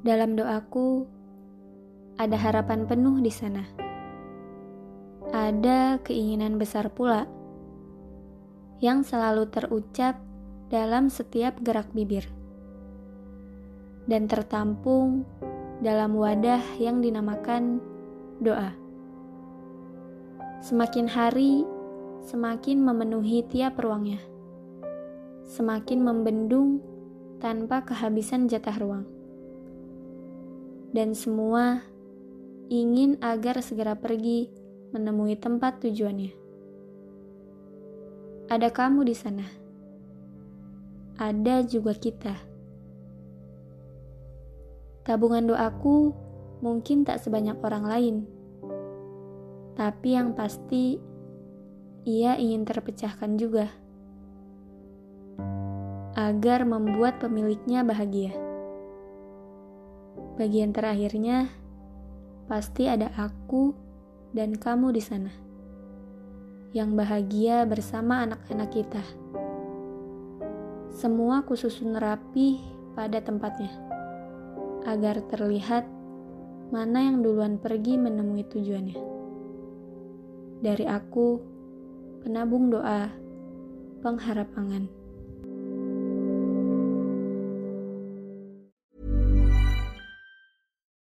Dalam doaku, ada harapan penuh di sana. Ada keinginan besar pula yang selalu terucap dalam setiap gerak bibir dan tertampung dalam wadah yang dinamakan doa. Semakin hari, semakin memenuhi tiap ruangnya, semakin membendung tanpa kehabisan jatah ruang, dan semua ingin agar segera pergi menemui tempat tujuannya. Ada kamu di sana, ada juga kita. Tabungan doaku mungkin tak sebanyak orang lain, tapi yang pasti ia ingin terpecahkan juga agar membuat pemiliknya bahagia. Bagian terakhirnya pasti ada aku dan kamu di sana yang bahagia bersama anak-anak kita. Semua kususun rapi pada tempatnya, agar terlihat mana yang duluan pergi menemui tujuannya. Dari aku, penabung doa, pengharap angan.